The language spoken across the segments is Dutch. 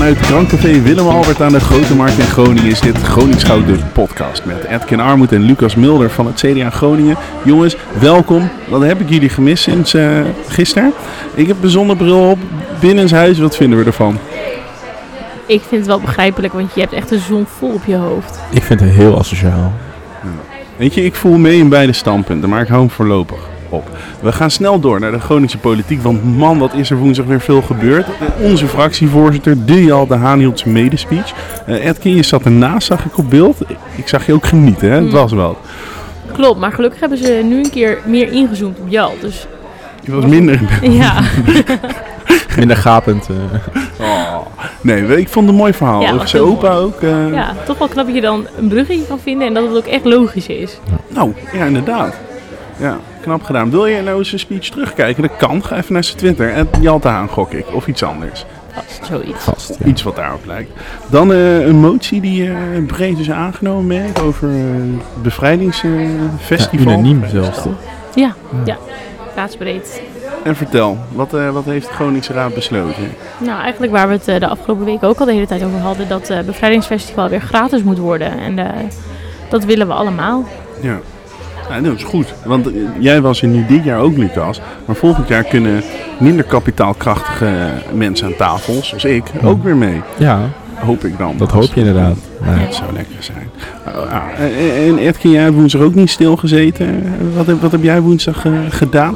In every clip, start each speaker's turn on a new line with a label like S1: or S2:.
S1: Vanuit Krancafé Willem-Albert aan de Grote Markt in Groningen is dit Gronings Goud de podcast met Edkin Armoed en Lucas Mulder van het CDA Groningen. Jongens, welkom. Wat heb ik jullie gemist sinds uh, gisteren? Ik heb een zonnebril op, binnenshuis. Wat vinden we ervan?
S2: Ik vind het wel begrijpelijk, want je hebt echt een zon vol op je hoofd.
S3: Ik vind het heel asociaal.
S1: Weet je, ik voel mee in beide standpunten, maar ik hou hem voorlopig op. We gaan snel door naar de Groningse politiek, want man, wat is er woensdag weer veel gebeurd. Onze fractievoorzitter, de Jal de Haan, hield zijn medespeech. Uh, Edkin, je zat ernaast, zag ik op beeld. Ik zag je ook genieten, hè? Het
S2: Mm.
S1: was wel.
S2: Klopt, maar gelukkig hebben ze nu een keer meer ingezoomd op Jal. Dus
S1: Je was minder...
S2: ja,
S3: Minder gapend. eh.
S1: Oh. Nee, ik vond het een mooi verhaal.
S2: Ja, was
S1: zijn
S2: heel
S1: opa
S2: mooi.
S1: ook. eh,
S2: ja, toch wel knap dat je dan een bruggetje kan vinden en dat het ook echt logisch is.
S1: Nou, ja, inderdaad. Ja, knap gedaan. Wil je nou eens een speech terugkijken? Dat kan. Ga even naar zijn Twitter. En Jalte Haan gok ik. Of iets anders.
S2: Vast, zoiets.
S3: Vast. ja.
S1: Iets wat daarop lijkt. Dan eh, een motie die eh, breed is aangenomen, merk, over uh, bevrijdingsfestival.
S3: Ja, unaniem zelfs, toch?
S2: Ja, ja. Raadsbreed.
S1: en vertel, wat, uh, wat heeft de Groningse Raad besloten?
S2: Nou, eigenlijk waar we het uh, de afgelopen weken ook al de hele tijd over hadden, dat het uh, bevrijdingsfestival weer gratis moet worden. En uh, dat willen we allemaal.
S1: Ja. Ja, dat is goed. Want uh, jij was er nu dit jaar ook, Lucas. Maar volgend jaar kunnen minder kapitaalkrachtige mensen aan tafel, zoals ik,
S3: Ja.
S1: ook weer mee.
S3: Ja,
S1: Hoop ik dan.
S3: dat hoop je inderdaad.
S1: Dat zou lekker zijn. Uh, uh, en Edkin, jij hebt woensdag ook niet stilgezeten. Wat heb, wat heb jij woensdag uh, gedaan?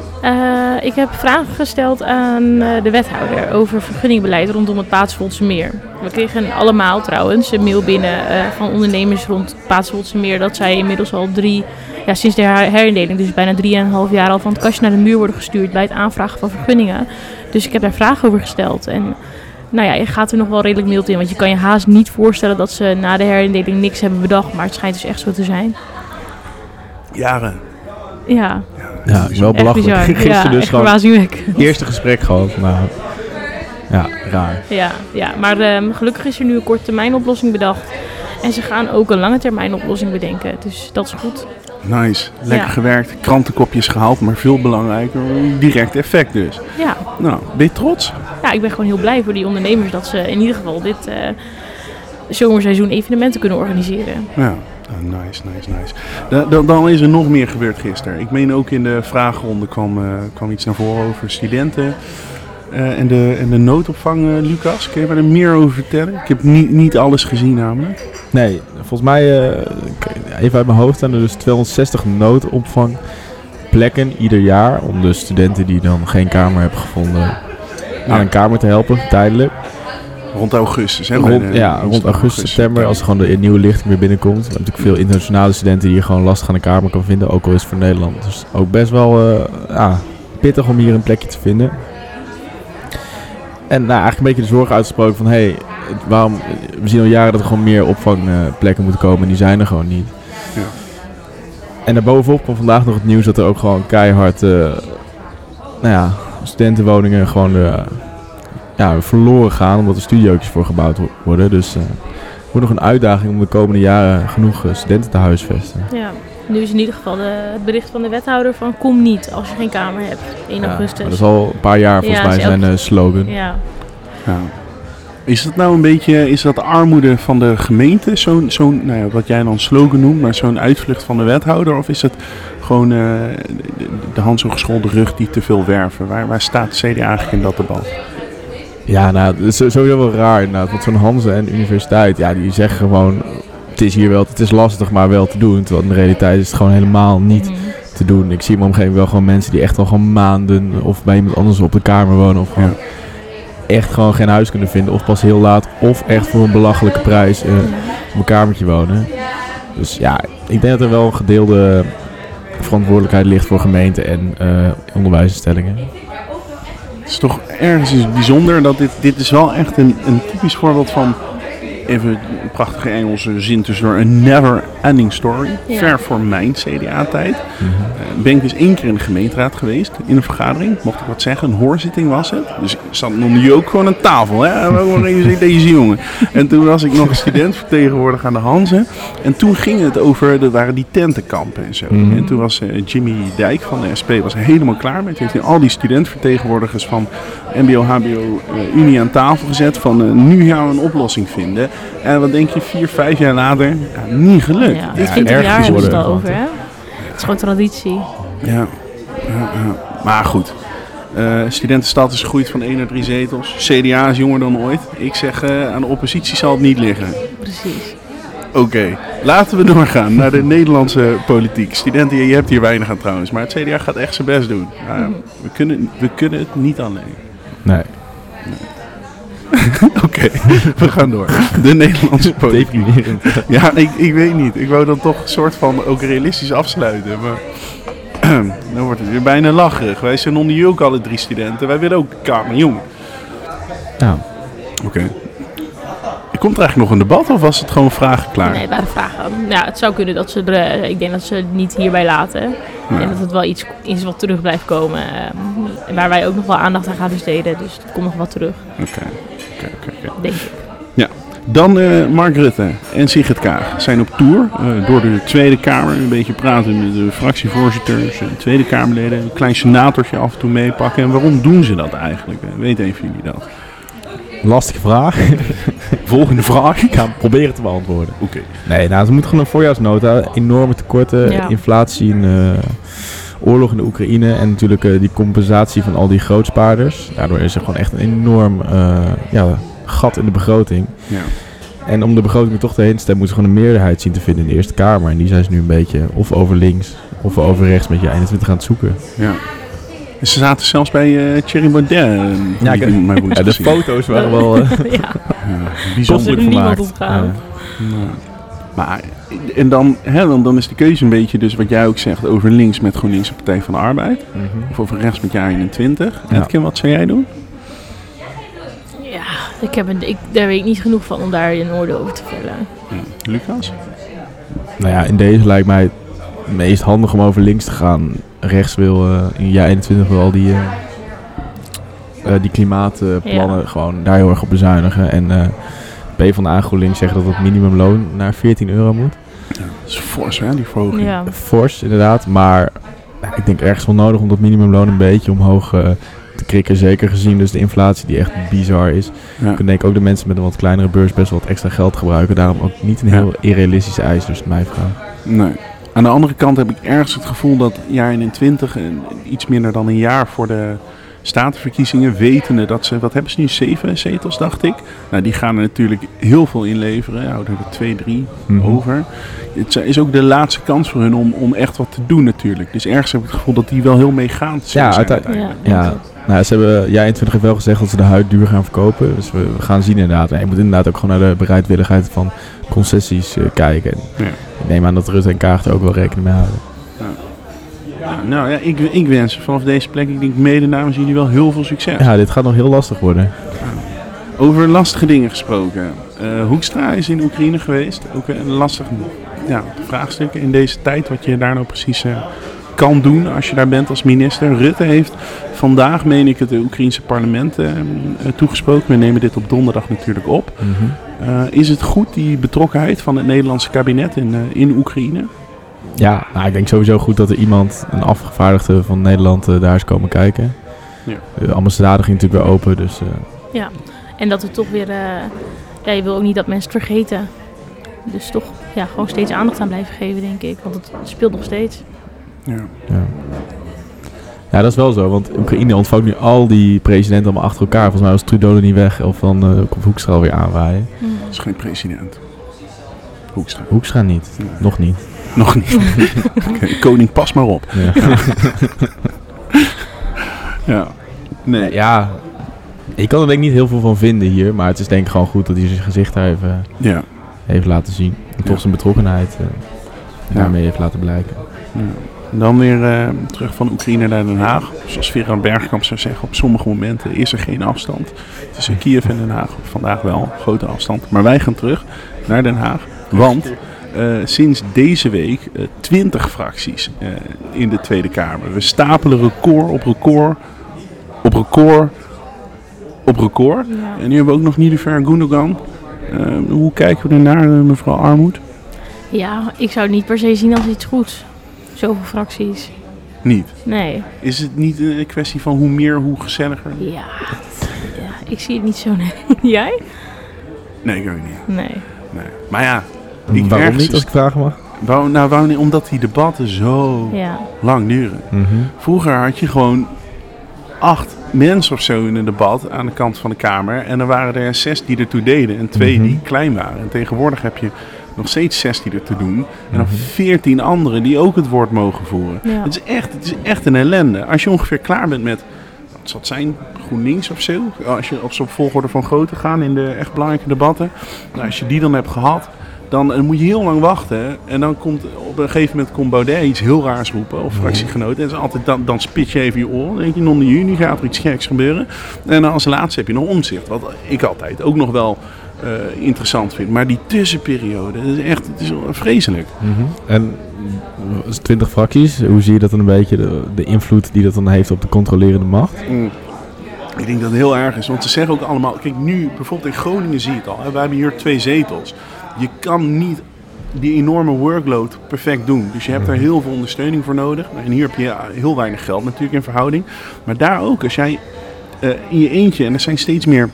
S2: Ik heb vragen gesteld aan eh, de wethouder over vergunningbeleid rondom het Paatswoldse Meer. We kregen allemaal trouwens een mail binnen eh, van ondernemers rond het Meer dat zij inmiddels al drie, ja, sinds de her herindeling, dus bijna drieënhalf jaar al van het kastje naar de muur worden gestuurd bij het aanvragen van vergunningen. Dus ik heb daar vragen over gesteld. En nou ja, je gaat er nog wel redelijk mild in. Want je kan je haast niet voorstellen dat ze na de herindeling niks hebben bedacht. Maar het schijnt dus echt zo te zijn.
S1: Jaren.
S2: Ja.
S3: Ja, wel belachelijk.
S2: Bizar.
S3: Gisteren
S2: ja,
S3: dus gewoon
S2: waanzinnig.
S3: eerste gesprek gehad. Nou, ja, raar.
S2: Ja, ja. maar um, gelukkig is er nu een korte termijn oplossing bedacht. En ze gaan ook een lange termijn oplossing bedenken. Dus dat is goed.
S1: Nice. Lekker
S2: Ja.
S1: gewerkt. Krantenkopjes gehaald. Maar veel belangrijker, direct effect dus.
S2: Ja.
S1: Nou, ben je trots?
S2: ja, ik ben gewoon heel blij voor die ondernemers dat ze in ieder geval dit uh, zomerseizoen evenementen kunnen organiseren.
S1: Ja. Oh, nice, nice, nice. Da da dan is er nog meer gebeurd gisteren. Ik meen ook in de vraagronde kwam, uh, kwam iets naar voren over studenten uh, en, de, en de noodopvang, uh, Lucas. Kun je er meer over vertellen? Ik heb niet, niet alles gezien namelijk.
S3: Nee, volgens mij, uh, even uit mijn hoofd, staan er dus 260 noodopvangplekken ieder jaar. Om de studenten die dan geen kamer hebben gevonden aan een kamer te helpen, tijdelijk.
S1: Rond augustus, hè?
S3: Rond, de, ja, rond augustus, september, als er gewoon de nieuwe lichting weer binnenkomt. We hebben natuurlijk veel internationale studenten die hier gewoon lastig aan een kamer kan vinden, ook al is het voor Nederland. Dus ook best wel uh, ja, pittig om hier een plekje te vinden. En nou, eigenlijk een beetje de zorg uitgesproken van, hé, hey, waarom, we zien al jaren dat er gewoon meer opvangplekken moeten komen en die zijn er gewoon niet.
S1: Ja.
S3: En daarbovenop kwam vandaag nog het nieuws dat er ook gewoon keihard, uh, nou ja, studentenwoningen gewoon uh, ja, verloren gaan omdat er studiootjes voor gebouwd worden. Dus uh, het wordt nog een uitdaging om de komende jaren genoeg uh, studenten te huisvesten.
S2: Ja, nu is in ieder geval de, het bericht van de wethouder van kom niet als je geen kamer hebt. 1
S3: ja,
S2: augustus.
S3: Dat is al een paar jaar volgens
S2: Ja,
S3: mij zijn uh, slogan.
S2: Ja.
S1: ja. Is dat nou een beetje, is dat de armoede van de gemeente, zo'n, zo'n nou ja, wat jij dan slogan noemt, maar zo'n uitvlucht van de wethouder? Of is het gewoon uh, de, de hand zo geschoolde rug die te veel werven? Waar, waar staat de CDA eigenlijk in dat debat?
S3: Ja, nou, dat is sowieso wel raar inderdaad. Want zo'n Hansen en universiteit, ja, die zeggen gewoon... Het is hier wel, het is lastig, maar wel te doen. Terwijl in de realiteit is het gewoon helemaal niet
S2: Mm.
S3: te doen. Ik zie in mijn omgeving wel gewoon mensen die echt al gewoon maanden... of bij iemand anders op de kamer wonen. Of gewoon ja. echt gewoon geen huis kunnen vinden. Of pas heel laat. Of echt voor een belachelijke prijs op een kamertje wonen. Dus ja, ik denk dat er wel een gedeelde verantwoordelijkheid ligt voor gemeenten en uh, onderwijsinstellingen.
S1: Het is toch ergens bijzonder dat dit, dit is wel echt een, een typisch voorbeeld van, even een prachtige Engelse zin tussendoor, een never ending story.
S2: Ja.
S1: Ver voor mijn CDA-tijd.
S3: Mhm.
S1: Eh, ben ik dus één keer in de gemeenteraad geweest, in een vergadering. Mocht ik wat zeggen, een hoorzitting was het. Dus ik zat nog nu ook gewoon aan tafel. Hè? Waarom deze, deze jongen? En toen was ik nog een student vertegenwoordiger aan de Hanze. En toen ging het over, er waren die tentenkampen en zo.
S3: Mhm.
S1: En toen was eh, Jimmy Dijk van de SP was helemaal klaar. Toen heeft hij al die studentvertegenwoordigers van MBO, HBO, eh, Unie aan tafel gezet. Van eh, nu gaan we een oplossing vinden. En wat denk je, vier, vijf jaar later, ja, niet gelukt.
S2: Ja,
S3: Ja,
S2: 20
S3: erg
S2: jaar hebben ze het al over, hè? Het is gewoon traditie.
S1: Ja, ja, ja. maar goed. Eh studentenstad is gegroeid van 1 naar 3 zetels. CDA is jonger dan ooit. Ik zeg, eh, aan de oppositie zal het niet liggen.
S2: Precies.
S1: Oké, laten we doorgaan naar de Nederlandse politiek. Studenten, je hebt hier weinig aan trouwens, maar het CDA gaat echt zijn best doen. Nou ja, we, kunnen, we kunnen het niet alleen.
S3: Nee,
S1: Oké, we gaan door. De Nederlandse politiek.
S3: deprimerend.
S1: Ja, ik, ik weet niet. Ik wou dan toch een soort van ook realistisch afsluiten. Maar dan wordt het weer bijna lacherig. Wij zijn onder jullie ook alle drie studenten. Wij willen ook kamer jong.
S3: Nou,
S1: Oké. Komt er eigenlijk nog een debat of was het gewoon vragen klaar?
S2: Nee, het waren vragen. Ja, het zou kunnen dat ze er... eh, Ik denk dat ze het niet hierbij laten.
S1: Ja.
S2: En dat het wel iets is wat terug blijft komen. eh, waar wij ook nog wel aandacht aan gaan besteden. Dus dat komt nog wat terug,
S1: Oké, oké, oké, oké.
S2: denk ik.
S1: Dan eh, Mark Rutte en Sigrid Kaag zijn op tour eh, door de Tweede Kamer. Een beetje praten met de fractievoorzitters, de Tweede Kamerleden. Een klein senatortje af en toe meepakken. En waarom doen ze dat eigenlijk? Weet een van jullie dat?
S3: Lastige vraag.
S1: Volgende vraag.
S3: Ik ga hem proberen te beantwoorden.
S1: Oké.
S3: Nee, nou, ze moeten gewoon een voorjaarsnota. Enorme tekorten,
S2: Ja.
S3: inflatie, en, eh, oorlog in de Oekraïne en natuurlijk eh, die compensatie van al die grootspaarders. Daardoor is er gewoon echt een enorm eh, ja, gat in de begroting.
S1: Ja.
S3: En om de begroting er toch doorheen te stemmen, moeten ze gewoon een meerderheid zien te vinden in de Eerste Kamer. En die zijn ze nu een beetje of over links of over rechts met je 21 aan het zoeken.
S1: ja. En ze zaten zelfs bij eh Thierry Baudet. eh,
S3: Ja, ik-
S1: ik mijn
S3: Ja, de
S1: gezien.
S3: foto's waren wel eh,
S2: ja,
S1: bijzonder.
S2: er.
S3: Ja.
S1: Ja. Maar, en dan, hè, dan, dan is de keuze een beetje dus wat jij ook zegt over links met GroenLinks en Partij van de Arbeid.
S3: Mhm.
S1: Of over rechts met jaar 21.
S3: Ja.
S1: Edkin, wat zou jij doen?
S2: Ja, ik heb een, ik, daar weet ik niet genoeg van om daar een oordeel over te vellen.
S1: Lucas?
S3: Nou ja, in deze lijkt mij meest handig om over links te gaan. Rechts wil eh, in jaar 21 wil al die, eh, eh, die klimaatplannen
S2: Ja.
S3: gewoon daar heel erg op bezuinigen. En eh P van de GroenLinks zeggen dat het minimumloon naar 14 euro moet.
S1: Dat is fors, hè, die verhoging.
S2: Ja,
S3: Fors inderdaad, maar ja, ik denk ergens wel nodig om dat minimumloon een beetje omhoog te krikken. Zeker gezien dus de inflatie die echt bizar is.
S1: Ja.
S3: Ik denk ook de mensen met een wat kleinere beurs best wel wat extra geld gebruiken. Daarom ook niet een
S1: Ja.
S3: heel irrealistische eis, dus mijn vraag.
S1: Nee. Aan de andere kant heb ik ergens het gevoel dat jaar 21, en iets minder dan een jaar voor de statenverkiezingen, wetende dat ze, wat hebben ze nu, zeven zetels dacht ik. Nou, die gaan er natuurlijk heel veel inleveren, houden er twee, drie
S3: Mhm.
S1: over. Het is ook de laatste kans voor hun om, om echt wat te doen natuurlijk. Dus ergens heb ik het gevoel dat die wel heel meegaand zullen
S3: Ja,
S1: zijn
S3: uiteindelijk-
S2: ja,
S3: Ja. Nou, ze hebben, ja, 21 heeft wel gezegd dat ze de huid duur gaan verkopen. Dus we, we gaan zien inderdaad. En je moet inderdaad ook gewoon naar de bereidwilligheid van concessies eh, kijken. En
S1: Ja.
S3: Ik neem aan dat Rutte en Kaag er ook wel rekening mee houden.
S1: Ja, nou ja, ik, ik wens vanaf deze plek, ik denk mede namens jullie wel heel veel succes.
S3: Ja, dit gaat nog heel lastig worden.
S1: Over lastige dingen gesproken. Eh, Hoekstra is in Oekraïne geweest. Ook een lastig ja, vraagstuk in deze tijd. Wat je daar nou precies eh, kan doen als je daar bent als minister. Rutte heeft vandaag, meen ik, het Oekraïense parlement eh, eh, toegesproken. We nemen dit op donderdag natuurlijk op. Eh, is het goed, die betrokkenheid van het Nederlandse kabinet in, eh, in Oekraïne?
S3: Ja, nou, ik denk sowieso goed dat er iemand, een afgevaardigde van Nederland, daar is komen kijken.
S1: Ja.
S3: De ambassade ging natuurlijk weer open, dus eh,
S2: Ja, en dat we toch weer... eh, ja, je wil ook niet dat mensen het vergeten. Dus toch ja, gewoon steeds aandacht aan blijven geven, denk ik. Want het speelt nog steeds.
S1: Ja.
S3: ja. Ja, dat is wel zo, want Oekraïne ontvangt nu al die presidenten allemaal achter elkaar. Volgens mij was Trudeau er niet weg, of dan eh, komt Hoekstra weer aanwaaien.
S2: Mm.
S1: Dat is geen president. Hoekstra.
S3: Hoekstra niet, nog niet.
S1: Nog niet. Koning, pas maar op.
S3: Ja.
S1: Ja. Nee.
S3: ja, ik kan er denk ik niet heel veel van vinden hier, maar het is denk ik gewoon goed dat hij zijn gezicht daar even
S1: Ja.
S3: heeft laten zien. En toch
S1: Ja.
S3: zijn betrokkenheid eh,
S1: Ja.
S3: daarmee heeft laten blijken.
S1: Ja. Dan weer eh, terug van Oekraïne naar Den Haag. Zoals Vera Bergkamp zou zeggen, op sommige momenten is er geen afstand. Tussen Kiev en Den Haag vandaag wel, grote afstand. Maar wij gaan terug naar Den Haag. Want eh, sinds deze week eh 20 fracties eh, in de Tweede Kamer. We stapelen record op record op record op record.
S2: Ja.
S1: En nu hebben we ook nog Nilufer Gundogan. Hoe kijken we ernaar, mevrouw Armoed?
S2: ja, ik zou het niet per se zien als iets goeds. Zoveel fracties.
S1: Niet.
S2: Nee.
S1: Is het niet een kwestie van hoe meer, hoe gezelliger?
S2: Ja, ja ik zie het niet zo. Nee. Jij?
S1: Nee, ik ook niet.
S2: Nee.
S1: Nee. Maar ja, Ik
S3: Waarom
S1: ergens
S3: niet, als ik vragen mag?
S1: waarom, nou, waarom niet? Omdat die debatten zo
S2: Ja.
S1: lang duren. Vroeger had je gewoon acht mensen of zo in een debat aan de kant van de Kamer. En er waren er zes die ertoe deden en twee
S3: Mhm.
S1: die klein waren. En tegenwoordig heb je nog steeds zes die ertoe doen. En dan
S3: Mhm.
S1: veertien anderen die ook het woord mogen voeren.
S2: Ja.
S1: Het, is echt, het is echt een ellende. Als je ongeveer klaar bent met, wat zal het zijn, GroenLinks of zo. Als je op zo'n volgorde van grootte gaan in de echt belangrijke debatten. Nou, als je die dan hebt gehad, dan moet je heel lang wachten. En dan komt op een gegeven moment komt Baudet iets heel raars roepen. Of fractiegenoten. En het is altijd, dan, dan spit je even je oor. Dan denk je, non de juni gaat er iets geks gebeuren. En dan als laatste heb je nog omzicht. Wat ik altijd ook nog wel eh, interessant vind. Maar die tussenperiode, dat is echt het is vreselijk.
S3: En mm, 20 fracties, hoe zie je dat dan een beetje, de, de invloed die dat dan heeft op de controlerende macht?
S1: Mm. Ik denk dat het heel erg is, want ze zeggen ook allemaal... Kijk, nu bijvoorbeeld in Groningen zie je het al. Hè, we hebben hier twee zetels. Je kan niet die enorme workload perfect doen. Dus je hebt daar heel veel ondersteuning voor nodig. En hier heb je heel weinig geld natuurlijk in verhouding. Maar daar ook, als jij eh, in je eentje... en er zijn steeds meer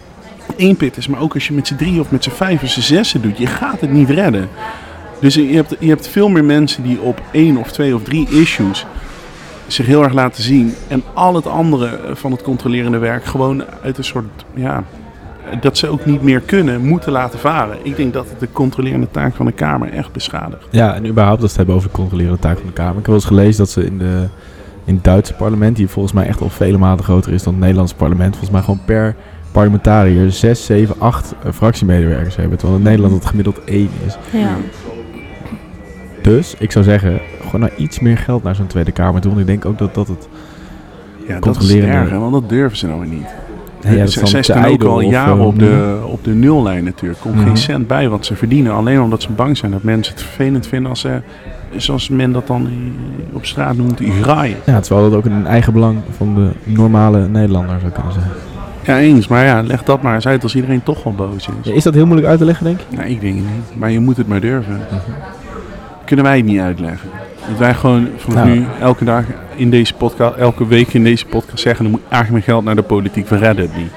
S1: eenpitters... maar ook als je met z'n drie of met z'n vijf of z'n zessen doet... je gaat het niet redden. Dus je hebt, je hebt veel meer mensen die op één of twee of drie issues zich heel erg laten zien. En al het andere eh, van het controlerende werk gewoon uit een soort, ja, dat ze ook niet meer kunnen, moeten laten varen. Ik denk dat het de controlerende taak van de Kamer echt beschadigt.
S3: Ja, en überhaupt als we het hebben over de controlerende taak van de Kamer. Ik heb wel eens gelezen dat ze in, de, in het Duitse parlement, die volgens mij echt al vele maten groter is dan het Nederlandse parlement, volgens mij gewoon per parlementariër 6, 7, 8 fractiemedewerkers hebben. Terwijl in Nederland het gemiddeld 1 is.
S2: Ja.
S3: Dus ik zou zeggen, gewoon naar iets meer geld naar zo'n Tweede Kamer toe. Want ik denk ook dat dat het...
S1: Ja, dat is want dat durven ze nou weer niet.
S3: Nee, ja,
S1: zij staan ook al jaren
S3: eh,
S1: op de, op de nullijn natuurlijk. Komt
S3: Mhm.
S1: geen cent bij wat ze verdienen. Alleen omdat ze bang zijn dat mensen het vervelend vinden als ze, zoals men dat dan eh, op straat noemt, graaien.
S3: Ja, terwijl dat ook in een eigen belang van de normale Nederlander zou kunnen zijn.
S1: Ja, eens. Maar ja, leg dat maar eens uit als iedereen toch wel boos is.
S3: Ja, is dat heel moeilijk uit te leggen, denk je?
S1: Nou, ik denk het niet. Maar je moet het maar durven.
S3: Mhm.
S1: Kunnen wij het niet uitleggen? Dat wij gewoon vanaf
S3: Nou.
S1: nu elke dag in deze podcast, elke week in deze podcast zeggen, er moet eigenlijk meer geld naar de politiek, we redden het niet.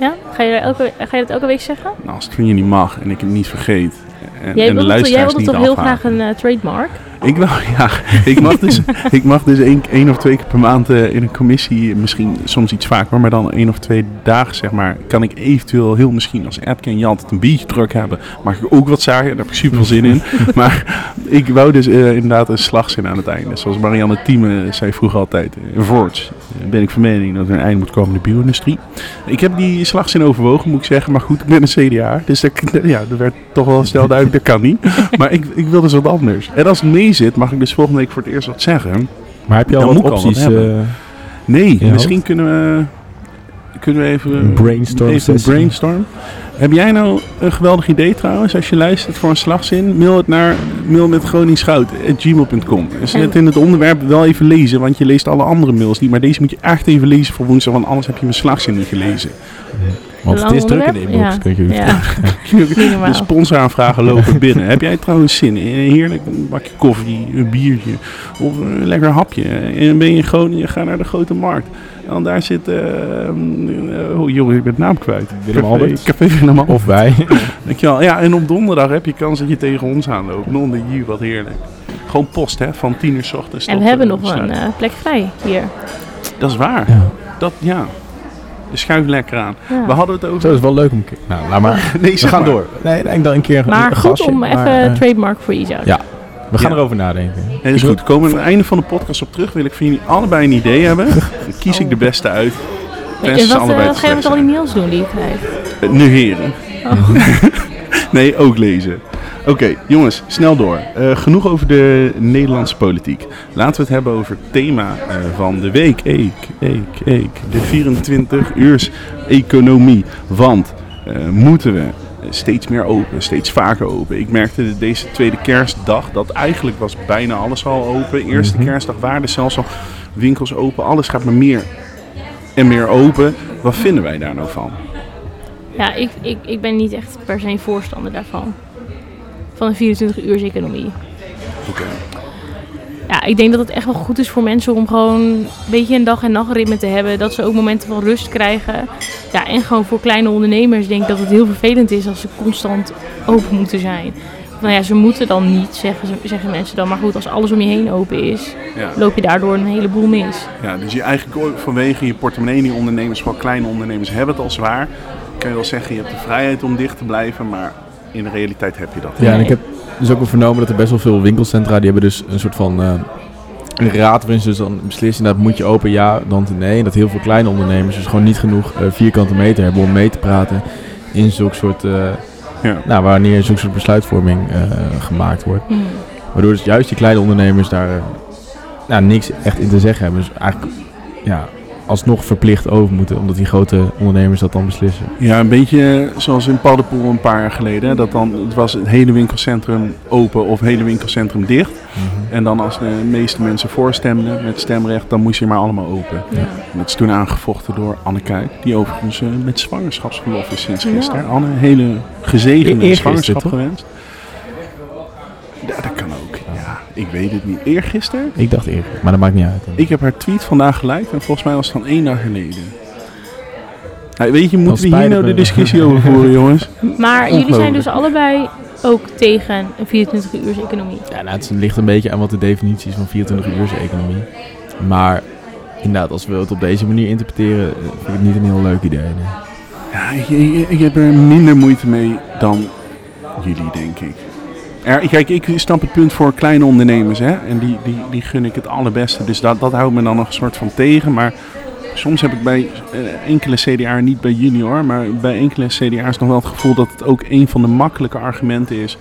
S2: ja? Ga, je dat elke, ga je dat elke week zeggen?
S1: Nou, als het van je niet mag en ik het niet vergeet. En,
S2: Jij
S1: en de
S2: wilde, jij wilde
S1: niet
S2: toch heel
S1: afhaken.
S2: graag een eh, trademark?
S1: Ik, wil, ja, ik mag dus, ik mag dus één, één of twee keer per maand eh, in een commissie, misschien soms iets vaker, maar dan één of twee dagen zeg maar, kan ik eventueel heel misschien als Edke en Jan altijd een biertje druk hebben. Mag ik ook wat zeggen, daar heb ik super veel zin in. Maar ik wou dus eh, inderdaad een slagzin aan het einde. Zoals Marianne Thieme zei vroeger altijd, in Voorts eh, ben ik van mening dat er een einde moet komen aan de bio-industrie. Ik heb die slagzin overwogen, moet ik zeggen, maar goed, ik ben een CDA. Dus dat, ja, dat werd toch wel snel duidelijk, dat kan niet. Maar ik, ik wil dus wat anders. En als het mee zit, mag ik dus volgende week voor het eerst wat zeggen.
S3: Maar heb je al
S1: Dan
S3: wat
S1: moet ik al wat
S3: opties?
S1: hebben.
S3: eh,
S1: Nee, misschien kunnen we, kunnen we even
S3: brainstorm
S1: even brainstorm. Heb jij nou een geweldig idee trouwens, als je luistert voor een slagzin? Mail het naar mail met groningschout.gmail.com. En zet het in het onderwerp wel even lezen, want je leest alle andere mails niet. Maar deze moet je echt even lezen voor woensdag, want anders heb je mijn slagzin niet gelezen.
S3: Want het is druk in de inbox, kun je je
S2: Ja,
S1: De sponsoraanvragen lopen binnen. Heb jij trouwens zin in een heerlijk bakje koffie, een biertje of een lekker hapje? En ben je in Groningen, ga naar de grote markt. En daar zit, eh, oh jongen, ik ben het naam kwijt.
S3: Willem
S1: Café-
S3: Albert.
S1: Café Willem Albert.
S3: Of wij.
S1: Dankjewel. Ja, en op donderdag heb je kans dat je tegen ons aanloopt. Non de wat heerlijk. Gewoon post, hè, van 10 uur s ochtends.
S2: En
S1: tot,
S2: we hebben
S1: eh,
S2: nog een eh, plek vrij hier.
S1: Dat is waar.
S3: Ja.
S1: Dat, ja. Schuif lekker aan.
S2: Ja.
S1: We hadden het over...
S3: Zo is wel leuk om een keer. Nou, laat maar.
S1: Nee,
S3: We
S1: zeg
S3: gaan
S1: maar.
S3: door. Nee, nee, dan een keer
S2: Maar
S3: een
S2: goed om
S3: maar,
S2: even
S3: eh,
S2: trademark voor Isaac.
S3: Ja. We gaan
S1: Ja.
S3: erover nadenken.
S1: Dat is goed. Komen we aan het einde van de podcast op terug. Wil ik van jullie allebei een idee hebben. Dan kies ik de beste uit.
S2: En
S1: ze
S2: wat,
S1: allebei
S2: eh,
S1: te
S2: wat ga je met al die mails doen die je krijgt?
S1: Eh, Negeren. nee, ook lezen. Oké, jongens, snel door. Eh, genoeg over de Nederlandse politiek. Laten we het hebben over het thema eh, van de week. Eek, eek, eek. De 24 uurs economie. Want eh, moeten we steeds meer open, steeds vaker open. Ik merkte deze tweede kerstdag dat eigenlijk was bijna alles al open. Eerste
S3: Mhm.
S1: kerstdag waren er zelfs al winkels open. Alles gaat maar meer en meer open. Wat vinden wij daar nou van?
S2: Ja, ik, ik, ik ben niet echt per se voorstander daarvan. Van een 24-uurs-economie.
S1: Oké.
S2: Ja, ik denk dat het echt wel goed is voor mensen om gewoon een beetje een dag- en nachtritme te hebben. Dat ze ook momenten van rust krijgen. Ja, en gewoon voor kleine ondernemers denk ik dat het heel vervelend is als ze constant open moeten zijn. Nou ja, ze moeten dan niet, zeggen, ze- zeggen mensen dan. Maar goed, als alles om je heen open is,
S1: Ja.
S2: loop je daardoor een heleboel mis.
S1: Ja, dus je eigenlijk vanwege je portemonnee, die ondernemers, vooral kleine ondernemers, hebben het al zwaar. Kan je wel zeggen, je hebt de vrijheid om dicht te blijven, maar in de realiteit heb je dat.
S3: Ja, en ik heb dus ook wel vernomen dat er best wel veel winkelcentra, die hebben dus een soort van eh, een raad waarin ze dus dan beslissen, dat moet je open ja, dan nee. En dat heel veel kleine ondernemers dus gewoon niet genoeg eh, vierkante meter hebben om mee te praten in zulke soort, eh,
S1: Ja.
S3: nou, wanneer zulke soort besluitvorming eh, gemaakt wordt.
S2: Hmm.
S3: Waardoor dus juist die kleine ondernemers daar eh, nou, niks echt in te zeggen hebben. Dus eigenlijk ja, alsnog verplicht over moeten, omdat die grote ondernemers dat dan beslissen.
S1: Ja, een beetje zoals in Paddenpoel een paar jaar geleden. hè, Dat dan, het was het hele winkelcentrum open of het hele winkelcentrum dicht. En dan als de meeste mensen voorstemden met stemrecht, dan moest je maar allemaal open.
S2: Ja.
S1: En dat is toen aangevochten door Anne Kuik, die overigens eh, met zwangerschapsverlof is sinds
S2: Ja.
S1: gisteren. Anne, een hele gezegende zwangerschap
S3: toch?
S1: gewenst. Ik weet het niet. Eergisteren?
S3: Ik dacht eerder, maar dat maakt niet uit.
S1: Ik heb haar tweet vandaag geliked en volgens mij was het van één dag geleden. Nou, weet je, moeten we hier nou de discussie over voeren, jongens?
S2: Maar jullie zijn dus allebei ook tegen een 24-uurs-economie.
S3: Ja, nou, het ligt een beetje aan wat de definitie is van 24 uur economie. Maar inderdaad, als we het op deze manier interpreteren, eh, vind ik het niet een heel leuk idee. nee.
S1: Ja, ik, ik, ik heb er minder moeite mee dan jullie, denk ik. Er, kijk, ik snap het punt voor kleine ondernemers, hè. En die, die, die gun ik het allerbeste. Dus dat, dat houdt me dan nog een soort van tegen. Maar soms heb ik bij eh, enkele CDA, niet bij jullie hoor, maar bij enkele CDA's nog wel het gevoel dat het ook een van de makkelijke argumenten is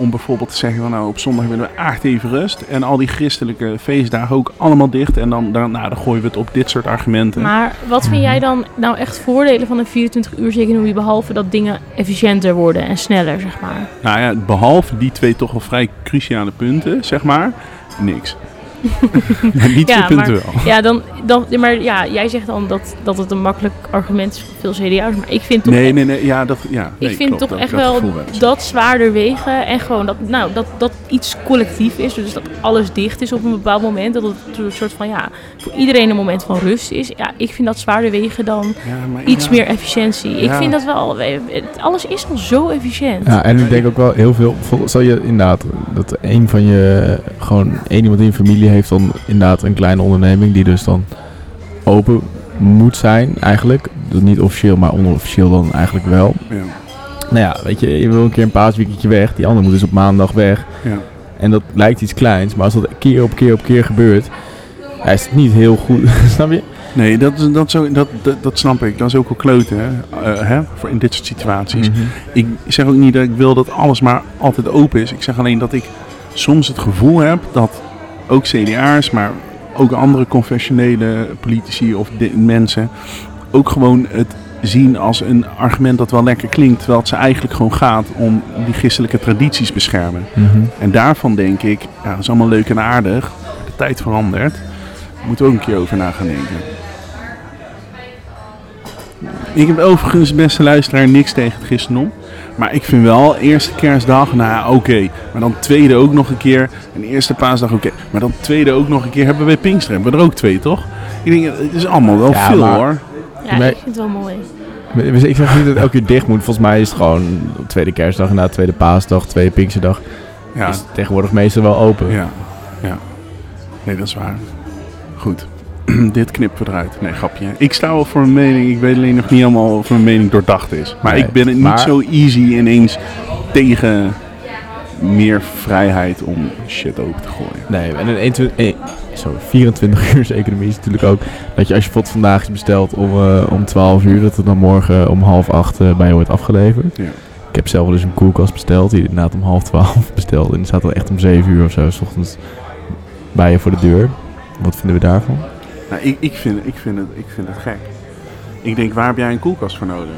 S1: om bijvoorbeeld te zeggen van nou op zondag willen we echt even rust en al die christelijke feestdagen ook allemaal dicht en dan, dan, nou, dan gooien we het op dit soort argumenten.
S2: Maar wat vind jij dan nou echt voordelen van een 24-uurs-economie, behalve dat dingen efficiënter worden en sneller, zeg maar?
S1: Nou ja, behalve die twee toch wel vrij cruciale punten, zeg maar, niks. twee
S2: Ja,
S1: punten
S2: maar-
S1: wel.
S2: Ja, dan, dan, maar ja, jij zegt dan dat, dat het een makkelijk argument is voor veel CDA's, maar ik vind toch
S1: Nee,
S2: echt-
S1: nee, nee, ja, dat, ja, nee,
S2: ik vind
S1: klopt,
S2: toch
S1: dat-
S2: echt
S1: dat
S2: wel dat zwaarder wegen en gewoon dat, nou, dat, dat iets collectief is. Dus dat alles dicht is op een bepaald moment. Dat het een soort van, ja, voor iedereen een moment van rust is. Ja, ik vind dat zwaarder wegen dan
S1: Ja, maar
S2: iets
S1: ja.
S2: meer efficiëntie. Ik vind dat wel, het- alles is al zo efficiënt.
S3: Ja, en ik denk ook wel heel veel. Stel je inderdaad dat een van je gewoon één iemand in je familie heeft dan inderdaad een kleine onderneming die dus dan open moet zijn eigenlijk. Dus niet officieel, maar onofficieel dan eigenlijk wel.
S1: Ja,
S3: Nou ja, weet je, je wil een keer een paasweekendje weg. Die ander moet dus op maandag weg.
S1: ja.
S3: En dat lijkt iets kleins, maar als dat keer op keer op keer gebeurt, ja, is het niet heel goed. Snap je?
S1: Nee, dat, is- dat, zo, dat, dat, dat snap ik. Dat is ook wel kloten, hè? Eh, hè? Voor in dit soort situaties. Ik zeg ook niet dat ik wil dat alles maar altijd open is. Ik zeg alleen dat ik soms het gevoel heb dat ook CDA's, maar ook andere confessionele politici of mensen ook gewoon het zien als een argument dat wel lekker klinkt, terwijl het ze eigenlijk gewoon gaat om die christelijke tradities beschermen.
S3: Mhm.
S1: En daarvan denk ik, ja, dat is allemaal leuk en aardig, de tijd verandert. Daar moeten we ook een keer over na gaan denken. Ik heb overigens, beste luisteraar, niks tegen het christendom. Maar ik vind wel, eerste kerstdag, nou ja, oké. Maar dan tweede ook nog een keer. En eerste paasdag, oké. Maar dan tweede ook nog een keer. Hebben we bij Pinkster, hebben we er ook twee, toch? Ik denk, het is allemaal wel
S3: Ja,
S1: veel
S3: maar-
S1: hoor.
S2: Ja,
S3: Maar-
S2: ik vind het wel mooi.
S3: Ik zeg niet dat het elke keer dicht moet. Volgens mij is het gewoon tweede kerstdag, inderdaad tweede paasdag, tweede pinksterdag.
S1: Ja,
S3: Is tegenwoordig meestal wel open.
S1: ja, ja. Nee, dat is waar. Goed. Dit knippen we eruit. Nee, grapje. Ik sta wel voor mijn mening. Ik weet alleen nog niet helemaal of mijn mening doordacht is. Maar
S3: Nee,
S1: ik ben het niet zo easy ineens tegen meer vrijheid om shit open te gooien.
S3: Nee, en een 21, eh, zo, 24 uur economie is natuurlijk ook dat je als je pot vandaag is besteld om, eh, om 12 uur, dat het dan morgen om half acht eh, bij je wordt afgeleverd.
S1: Ja.
S3: Ik heb zelf wel eens een koelkast besteld, die inderdaad om half 12 besteld. En die staat dan echt om 7 uur of zo, s ochtends bij je voor de deur. Wat vinden we daarvan?
S1: Nou, ik, ik, vind, ik, vind het, ik vind het gek. Ik denk, waar heb jij een koelkast voor nodig?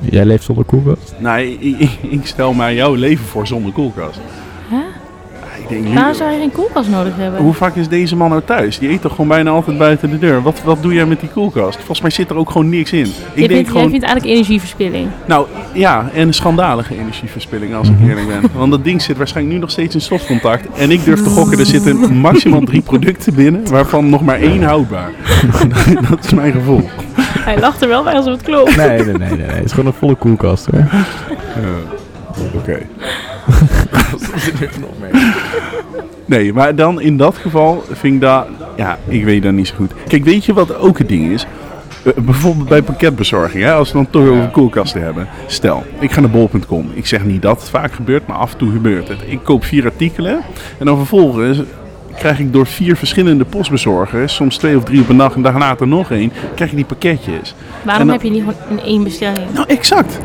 S3: Jij leeft zonder koelkast?
S1: Nee, ik, ik- ik stel mij jouw leven voor zonder koelkast. Ik denk,
S2: Waarom zou je geen koelkast nodig hebben?
S1: hoe vaak is deze man nou thuis? Die eet toch gewoon bijna altijd buiten de deur. Wat, wat doe jij met die koelkast? Volgens mij zit er ook gewoon niks in. Ik
S2: jij,
S1: denk
S2: vindt,
S1: gewoon,
S2: jij vindt eigenlijk energieverspilling.
S1: nou ja, en een schandalige energieverspilling als ik eerlijk ben. Want dat ding zit waarschijnlijk nu nog steeds in stofcontact. En ik durf te gokken, er zitten maximaal drie producten binnen, waarvan nog maar één houdbaar. dat is mijn gevoel.
S2: Hij lacht er wel bij alsof het klopt.
S3: Nee, nee, nee, nee, nee. Het is gewoon een volle koelkast hoor.
S1: Oké. Nee, maar dan in dat geval vind ik dat... Ja, ik weet dat niet zo goed. Kijk, weet je wat ook het ding is? Eh, bijvoorbeeld bij pakketbezorging, hè, als we dan toch over koelkasten hebben. Stel, ik ga naar bol.com. Ik zeg niet dat het vaak gebeurt, maar af en toe gebeurt het. Ik koop vier artikelen en dan vervolgens krijg ik door vier verschillende postbezorgers, soms twee of drie op een dag en dag later nog één, krijg je die pakketjes.
S2: Waarom
S1: En dan-
S2: heb je niet gewoon in één bestelling?
S1: Nou, exact.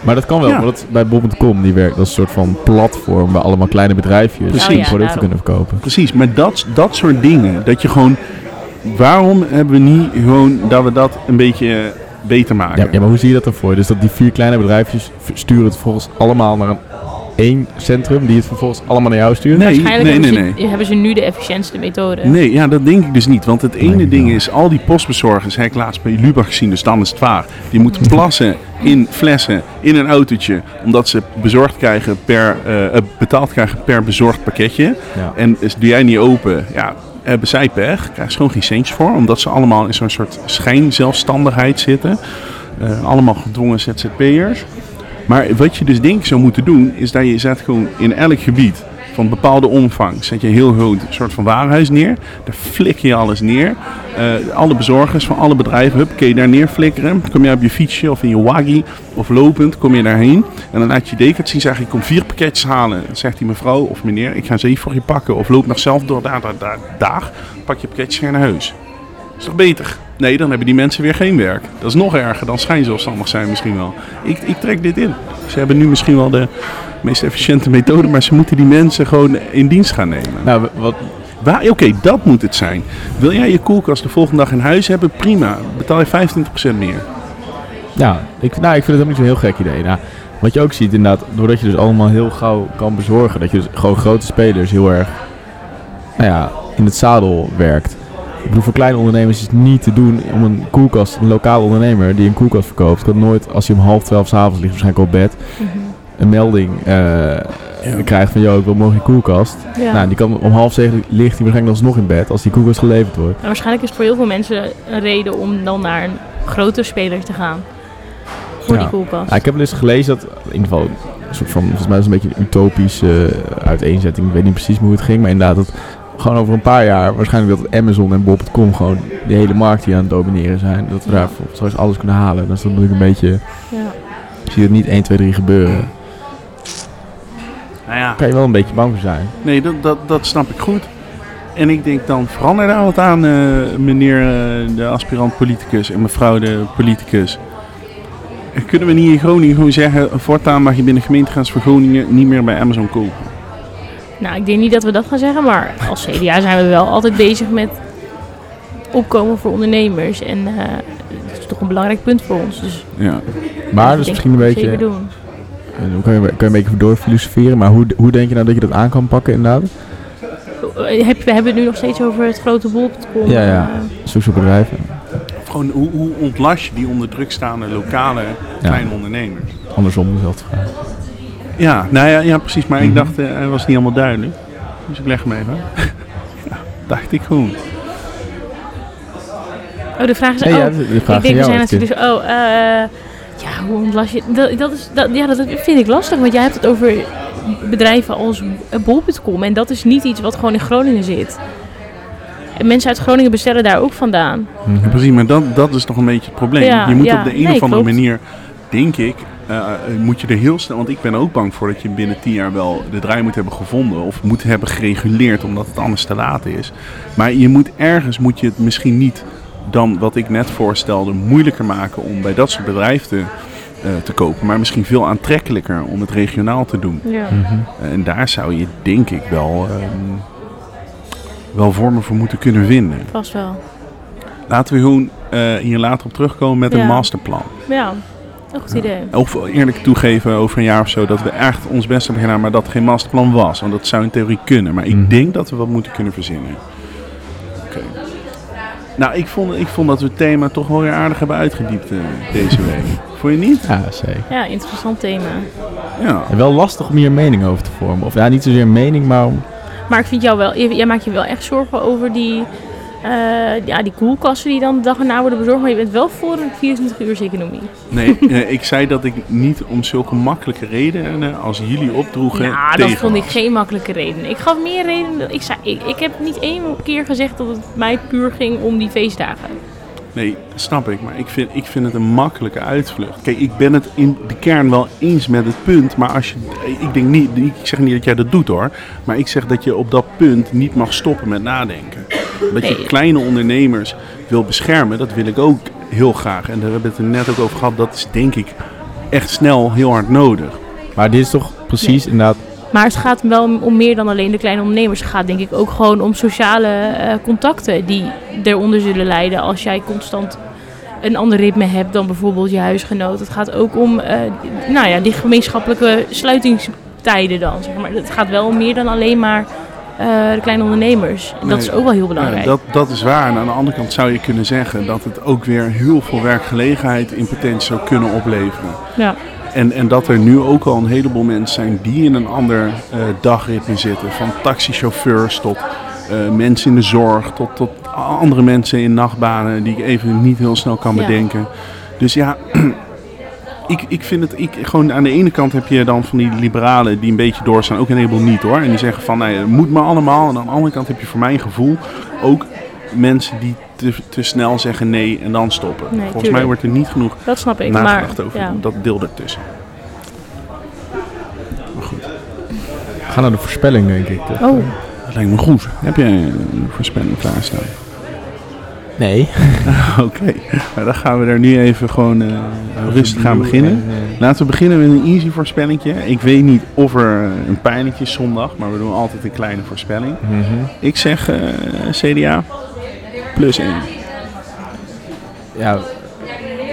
S3: Maar dat kan wel,
S1: Ja.
S3: want dat, bij Bob.com, die werkt, dat is een soort van platform waar allemaal kleine bedrijfjes
S1: Precies.
S3: die
S2: Oh ja,
S3: producten kunnen verkopen.
S1: Precies, maar dat, dat soort dingen, dat je gewoon... Waarom hebben we niet gewoon dat we dat een beetje eh, beter maken?
S3: Ja, ja, maar hoe zie je dat dan voor je? Dus dat die vier kleine bedrijfjes sturen het vervolgens allemaal naar een één centrum die het vervolgens allemaal naar jou stuurt?
S1: Nee,
S2: Waarschijnlijk
S1: nee, nee,
S2: hebben,
S1: nee.
S2: Ze, hebben ze nu de efficiëntste methode.
S1: Nee, ja, dat denk ik dus niet. Want het ene
S3: Nee,
S1: ding
S3: ja.
S1: is, al die postbezorgers, heb ik laatst bij Lubach gezien, dus dan is het waar. Die moeten plassen in flessen, in een autootje, omdat ze bezorgd krijgen per, eh, eh, betaald krijgen per bezorgd pakketje.
S3: Ja.
S1: En dus doe jij niet open, ja, hebben zij pech, krijgen ze gewoon geen centjes voor, omdat ze allemaal in zo'n soort schijnzelfstandigheid zitten. Eh, allemaal gedwongen ZZP'ers. Maar wat je dus denk ik zou moeten doen, is dat je zet gewoon in elk gebied van bepaalde omvang, zet je heel groot soort van warenhuis neer. Daar flik je alles neer. Eh, alle bezorgers van alle bedrijven, hup, kun je daar neerflikkeren. Kom je op je fietsje of in je waggie of lopend, kom je daarheen. En dan laat je dekert zien, zeg ik kom vier pakketjes halen. Dan zegt die mevrouw of meneer, ik ga ze even voor je pakken. Of loop nog zelf door daar, daar, daar. Pak je pakketjes je naar huis. Is toch beter? Nee, dan hebben die mensen weer geen werk. Dat is nog erger dan schijnzelfstandig zijn misschien wel. Ik, ik trek dit in. Ze hebben nu misschien wel de meest efficiënte methode, maar ze moeten die mensen gewoon in dienst gaan nemen.
S3: Nou, wat,
S1: Oké, dat moet het zijn. Wil jij je koelkast de volgende dag in huis hebben? Prima. Betaal je 25% meer.
S3: ja, ik, nou, ik vind het ook niet zo'n heel gek idee. Nou, wat je ook ziet inderdaad, doordat je dus allemaal heel gauw kan bezorgen, dat je dus gewoon grote spelers heel erg nou ja, in het zadel werkt. Ik bedoel, voor kleine ondernemers is het niet te doen om een koelkast, een lokale ondernemer die een koelkast verkoopt, kan nooit als hij om half twaalf s'avonds ligt, waarschijnlijk op bed,
S2: Mhm.
S3: een melding eh, krijgt van, joh, ik wil morgen een koelkast.
S2: Ja.
S3: Nou, die kan om half zeven ligt hij waarschijnlijk alsnog in bed als die koelkast geleverd wordt.
S2: Maar waarschijnlijk is het voor heel veel mensen een reden om dan naar een grotere speler te gaan. Voor
S3: Ja.
S2: die koelkast.
S3: Ja, ik heb wel eens gelezen dat, in ieder geval, een soort van, volgens mij is het een beetje een utopische eh, uiteenzetting. Ik weet niet precies hoe het ging, maar inderdaad, dat gewoon over een paar jaar, waarschijnlijk dat Amazon en Bob.com gewoon de hele markt hier aan het domineren zijn. Dat we daar straks alles kunnen halen. Dat is dan natuurlijk een beetje,
S2: Ja.
S3: je ziet het niet 1, 2, 3 gebeuren.
S1: Nou ja,
S3: Daar kan je wel een beetje bang voor zijn.
S1: nee, dat, dat, dat snap ik goed. En ik denk dan, verander daar wat aan, eh, meneer eh, de aspirant politicus en mevrouw de politicus. En Kunnen we niet in Groningen gewoon zeggen, voortaan mag je binnen gemeentegrens van Groningen niet meer bij Amazon kopen?
S2: Nou, ik denk niet dat we dat gaan zeggen, maar als CDA zijn we wel altijd bezig met opkomen voor ondernemers. En eh dat is toch een belangrijk punt voor ons. Dus
S1: Ja.
S3: Maar dus
S2: denk
S3: misschien een
S2: dat
S3: beetje,
S2: zeker doen.
S3: eh, hoe kan je, kan je een beetje door filosoferen, maar hoe, hoe denk je nou dat je dat aan kan pakken inderdaad?
S2: Eh, Heb, we hebben het nu nog steeds over het grote bol.com.
S3: Ja, ja.
S2: eh,
S3: Zulke soort bedrijven.
S1: Of Gewoon, hoe, hoe ontlast je die onder druk staande lokale kleine ondernemers?
S3: Andersom dezelfde vraag.
S1: Ja, nou ja, ja precies. Maar ik
S3: Mhm.
S1: dacht, eh, hij was niet helemaal duidelijk. Dus ik leg hem even. ja, dacht ik gewoon.
S2: Oh, de vraag is...
S3: Nee,
S2: oh,
S3: ja, de- vraag
S2: ik denk, we zijn natuurlijk... Oh, eh ja, hoe ontlas je... Dat, dat, is, dat, ja, dat vind ik lastig, want jij hebt het over bedrijven als bol.com. En dat is niet iets wat gewoon in Groningen zit. En mensen uit Groningen bestellen daar ook vandaan.
S3: Mhm.
S1: Ja, precies, maar dat, dat is toch een beetje het probleem.
S2: Ja,
S1: je moet
S2: ja.
S1: op de een
S2: Nee,
S1: of andere
S2: klopt.
S1: manier, denk ik, eh, eh, moet je er heel snel... Want ik ben ook bang voor dat je binnen tien jaar wel de draai moet hebben gevonden. Of moet hebben gereguleerd, omdat het anders te laat is. Maar je moet ergens, moet je het misschien niet dan wat ik net voorstelde, moeilijker maken om bij dat soort bedrijven te, eh, te kopen. Maar misschien veel aantrekkelijker om het regionaal te doen.
S2: Ja.
S3: Mhm.
S1: En daar zou je denk ik wel, ehm, wel vormen voor moeten kunnen vinden.
S2: Vast wel.
S1: Laten we gewoon eh, hier later op terugkomen met een masterplan.
S2: Ja. Een goed idee.
S1: Of eerlijk toegeven over een jaar of zo dat we echt ons best hebben gedaan, maar dat geen masterplan was. Want dat zou in theorie kunnen. Maar ik
S3: Mhm.
S1: denk dat we wat moeten kunnen verzinnen. Oké. Nou, ik vond, ik vond dat we het thema toch wel weer aardig hebben uitgediept eh, deze week. Vond je niet?
S3: Ja, zeker.
S2: Ja, interessant thema.
S1: Ja.
S3: En wel lastig om hier een mening over te vormen. Of ja, niet zozeer een mening, maar om...
S2: Maar ik vind jou wel, jij maakt je wel echt zorgen over die, eh, ja, die koelkasten die dan de dag erna worden bezorgd. Maar je bent wel voor een 24-uurs-economie.
S1: Nee, eh, ik zei dat ik niet om zulke makkelijke redenen als jullie opdroegen
S2: Nou,
S1: tegen
S2: dat vond ik geen makkelijke reden. Ik gaf meer redenen. Ik, zei, ik, ik heb niet één keer gezegd dat het mij puur ging om die feestdagen.
S1: Nee, snap ik. Maar ik vind, ik vind het een makkelijke uitvlucht. Kijk, ik ben het in de kern wel eens met het punt. Maar als je, ik, denk niet, ik zeg niet dat jij dat doet hoor. Maar ik zeg dat je op dat punt niet mag stoppen met nadenken. Dat je
S2: Nee.
S1: kleine ondernemers wil beschermen, dat wil ik ook heel graag. En daar hebben we het er net ook over gehad. Dat is denk ik echt snel heel hard nodig.
S3: Maar dit is toch precies inderdaad...
S2: Maar het gaat wel om- meer dan alleen de kleine ondernemers. Het gaat denk ik ook gewoon om sociale eh, contacten die eronder zullen lijden als jij constant een ander ritme hebt dan bijvoorbeeld je huisgenoot. Het gaat ook om eh, nou ja, die gemeenschappelijke sluitingstijden dan. Zeg maar. Het gaat wel om meer dan alleen maar de kleine ondernemers. Dat is ook wel heel belangrijk.
S1: Dat, dat is waar. En aan de andere kant zou je kunnen zeggen dat het ook weer heel veel werkgelegenheid in potentie zou kunnen opleveren.
S2: Ja.
S1: En, en dat er nu ook al een heleboel mensen zijn die in een ander eh, dagritme zitten. Van taxichauffeurs tot eh, mensen in de zorg, tot, tot andere mensen in nachtbanen die ik even niet heel snel kan
S2: Ja.
S1: bedenken. Dus ja, ik, ik vind het, ik, gewoon aan de ene kant heb je dan van die liberalen die een beetje doorstaan, ook een heleboel niet hoor. En die zeggen van, nee, het moet maar allemaal. En aan de andere kant heb je voor mijn gevoel ook mensen die te, te snel zeggen nee en dan stoppen.
S2: Nee,
S1: Volgens mij wordt er niet genoeg
S2: Dat snap ik. Maar
S1: nagedacht over
S2: ja.
S1: dat deel ertussen.
S3: We gaan naar de voorspelling, denk ik.
S2: Oh,
S1: Dat lijkt me goed. Heb jij een voorspelling klaarstaan?
S3: Nee.
S1: Oké, nou, dan gaan we er nu even gewoon eh, rustig aan beginnen. Laten we beginnen met een easy voorspellingje. Ik weet niet of er een pijnlijkje is zondag, maar we doen altijd een kleine voorspelling.
S3: Mhm.
S1: Ik zeg eh, CDA plus 1.
S3: Ja,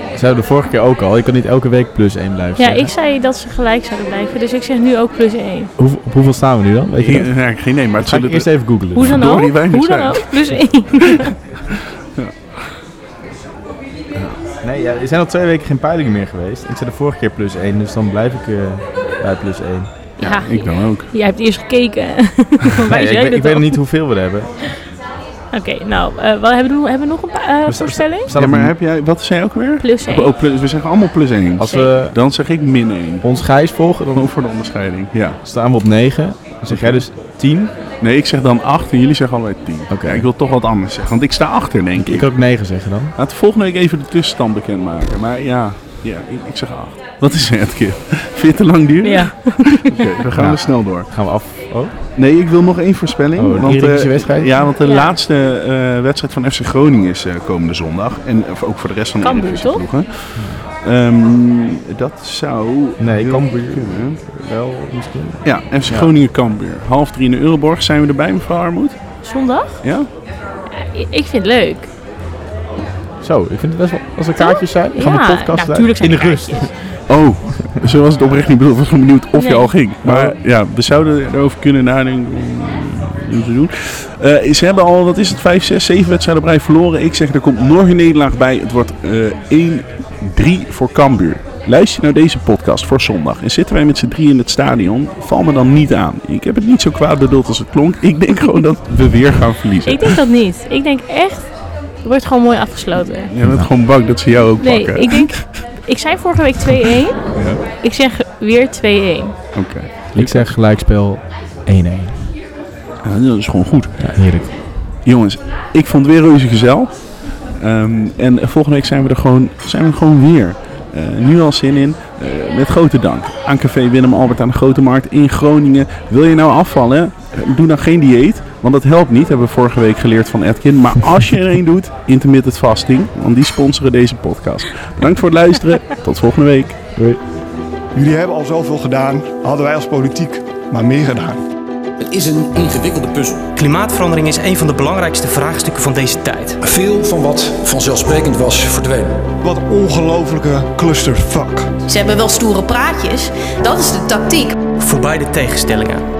S3: zeiden we de vorige keer ook al. Je kan niet elke week plus 1 blijven
S2: ja,
S3: zeggen.
S2: ik zei dat ze gelijk zouden blijven. Dus ik zeg nu ook plus 1.
S3: Hoe, op hoeveel staan we nu dan? Weet je dat?
S1: Ja, geen idee, maar het zullen
S3: eerst
S1: er-
S3: even googlen.
S2: Hoe dan ook? Hoe dan ook? Plus 1.
S3: Nee, ja, er zijn al twee weken geen peilingen meer geweest. Ik zei de vorige keer plus 1, dus dan blijf ik eh, bij plus 1.
S1: Ja,
S2: Ja,
S1: ik dan ook.
S2: Jij hebt eerst gekeken.
S3: Nee, ik, weet- ik weet nog niet hoeveel we er hebben.
S2: Oké, nou, eh, wat hebben, we, hebben we nog een pa- eh,
S3: We sta-
S2: voorspelling?
S3: we staan
S1: Ja, maar heb jij, wat zei je ook weer?
S2: Plus 1.
S1: Oh, plus, we zeggen allemaal plus 1.
S3: Als we
S1: Dan zeg ik min 1.
S3: ons Gijs volgen, dan
S1: Gewoon voor de onderscheiding. Ja.
S3: staan we op 9. Dan zeg jij dus 10.
S1: Nee, ik zeg dan 8 en jullie zeggen allebei 10.
S3: Oké.
S1: Ja, ik wil toch wat anders zeggen, want ik sta achter, denk ik.
S3: Ik kan ook 9 zeggen dan.
S1: Laten we volgende week even de tussenstand bekendmaken. Maar ja, ja ik, ik zeg 8. Wat is het, Kip? Vind je het te lang duren?
S2: Ja.
S1: Oké, we gaan
S3: Ja.
S1: er snel door.
S3: Gaan we af. Oh,
S1: Nee, ik wil nog één voorspelling.
S3: Oh,
S1: want, eh,
S3: wedstrijd?
S1: Ja, want de
S2: Ja.
S1: laatste eh, wedstrijd van FC Groningen is eh, komende zondag. En ook voor de rest van de Eredivisie
S2: toch?
S1: ploegen. Ehm, dat zou...
S3: Nee, Cambuur. wel misschien.
S1: Ja, FC
S3: Ja.
S1: Groningen Cambuur. Half drie in de Euroborg. Zijn we erbij, mevrouw Armoed?
S2: Zondag?
S1: Ja?
S2: Ja, ik- vind het leuk.
S3: Zo, ik vind het best wel... Als er kaartjes zijn, gaan
S2: ja,
S3: we de podcast
S2: natuurlijk zijn
S3: in de rust.
S1: Oh, zo was het oprecht niet bedoeld. Ik was gewoon benieuwd of je
S2: Nee.
S1: al ging. Maar
S3: Oh.
S1: ja, we zouden erover kunnen nadenken om te doen. Eh, ze hebben al, wat is het, 5, 6, 7 wedstrijden op rij verloren. Ik zeg, er komt nog een nederlaag bij. Het wordt eh 1-3 voor Cambuur. Luister je naar deze podcast voor zondag en zitten wij met z'n drie in het stadion, val me dan niet aan. Ik heb het niet zo kwaad bedoeld als het klonk. Ik denk gewoon dat we weer gaan verliezen.
S2: Ik denk dat niet. Ik denk echt, het wordt gewoon mooi afgesloten.
S1: Je bent gewoon bang dat ze jou ook
S2: Nee,
S1: pakken.
S2: ik denk, ik zei vorige week 2-1. Ik zeg weer 2-1.
S1: Oké.
S3: Ik zeg gelijkspel 1-1.
S1: Ja, dat is gewoon goed.
S3: Ja, heerlijk.
S1: Jongens, ik vond het weer reuze gezel. Ehm, en volgende week zijn we er gewoon, zijn we er gewoon weer. Eh, nu al zin in. Eh, met grote dank aan Café Willem Albert aan de Grote Markt in Groningen. Wil je nou afvallen? Doe dan geen dieet. Want dat helpt niet, hebben we vorige week geleerd van Edkin. Maar als je er één doet, intermittent fasting. Want die sponsoren deze podcast. Bedankt voor het luisteren. Tot volgende week.
S3: Doei.
S4: Jullie hebben al zoveel gedaan. Hadden wij als politiek maar meer gedaan. Het is een ingewikkelde puzzel.
S5: Klimaatverandering is een van de belangrijkste vraagstukken van deze tijd.
S4: Veel van wat vanzelfsprekend was verdwenen.
S6: Wat ongelofelijke clusterfuck.
S7: Ze hebben wel stoere praatjes. Dat is de tactiek.
S5: Voorbij de tegenstellingen.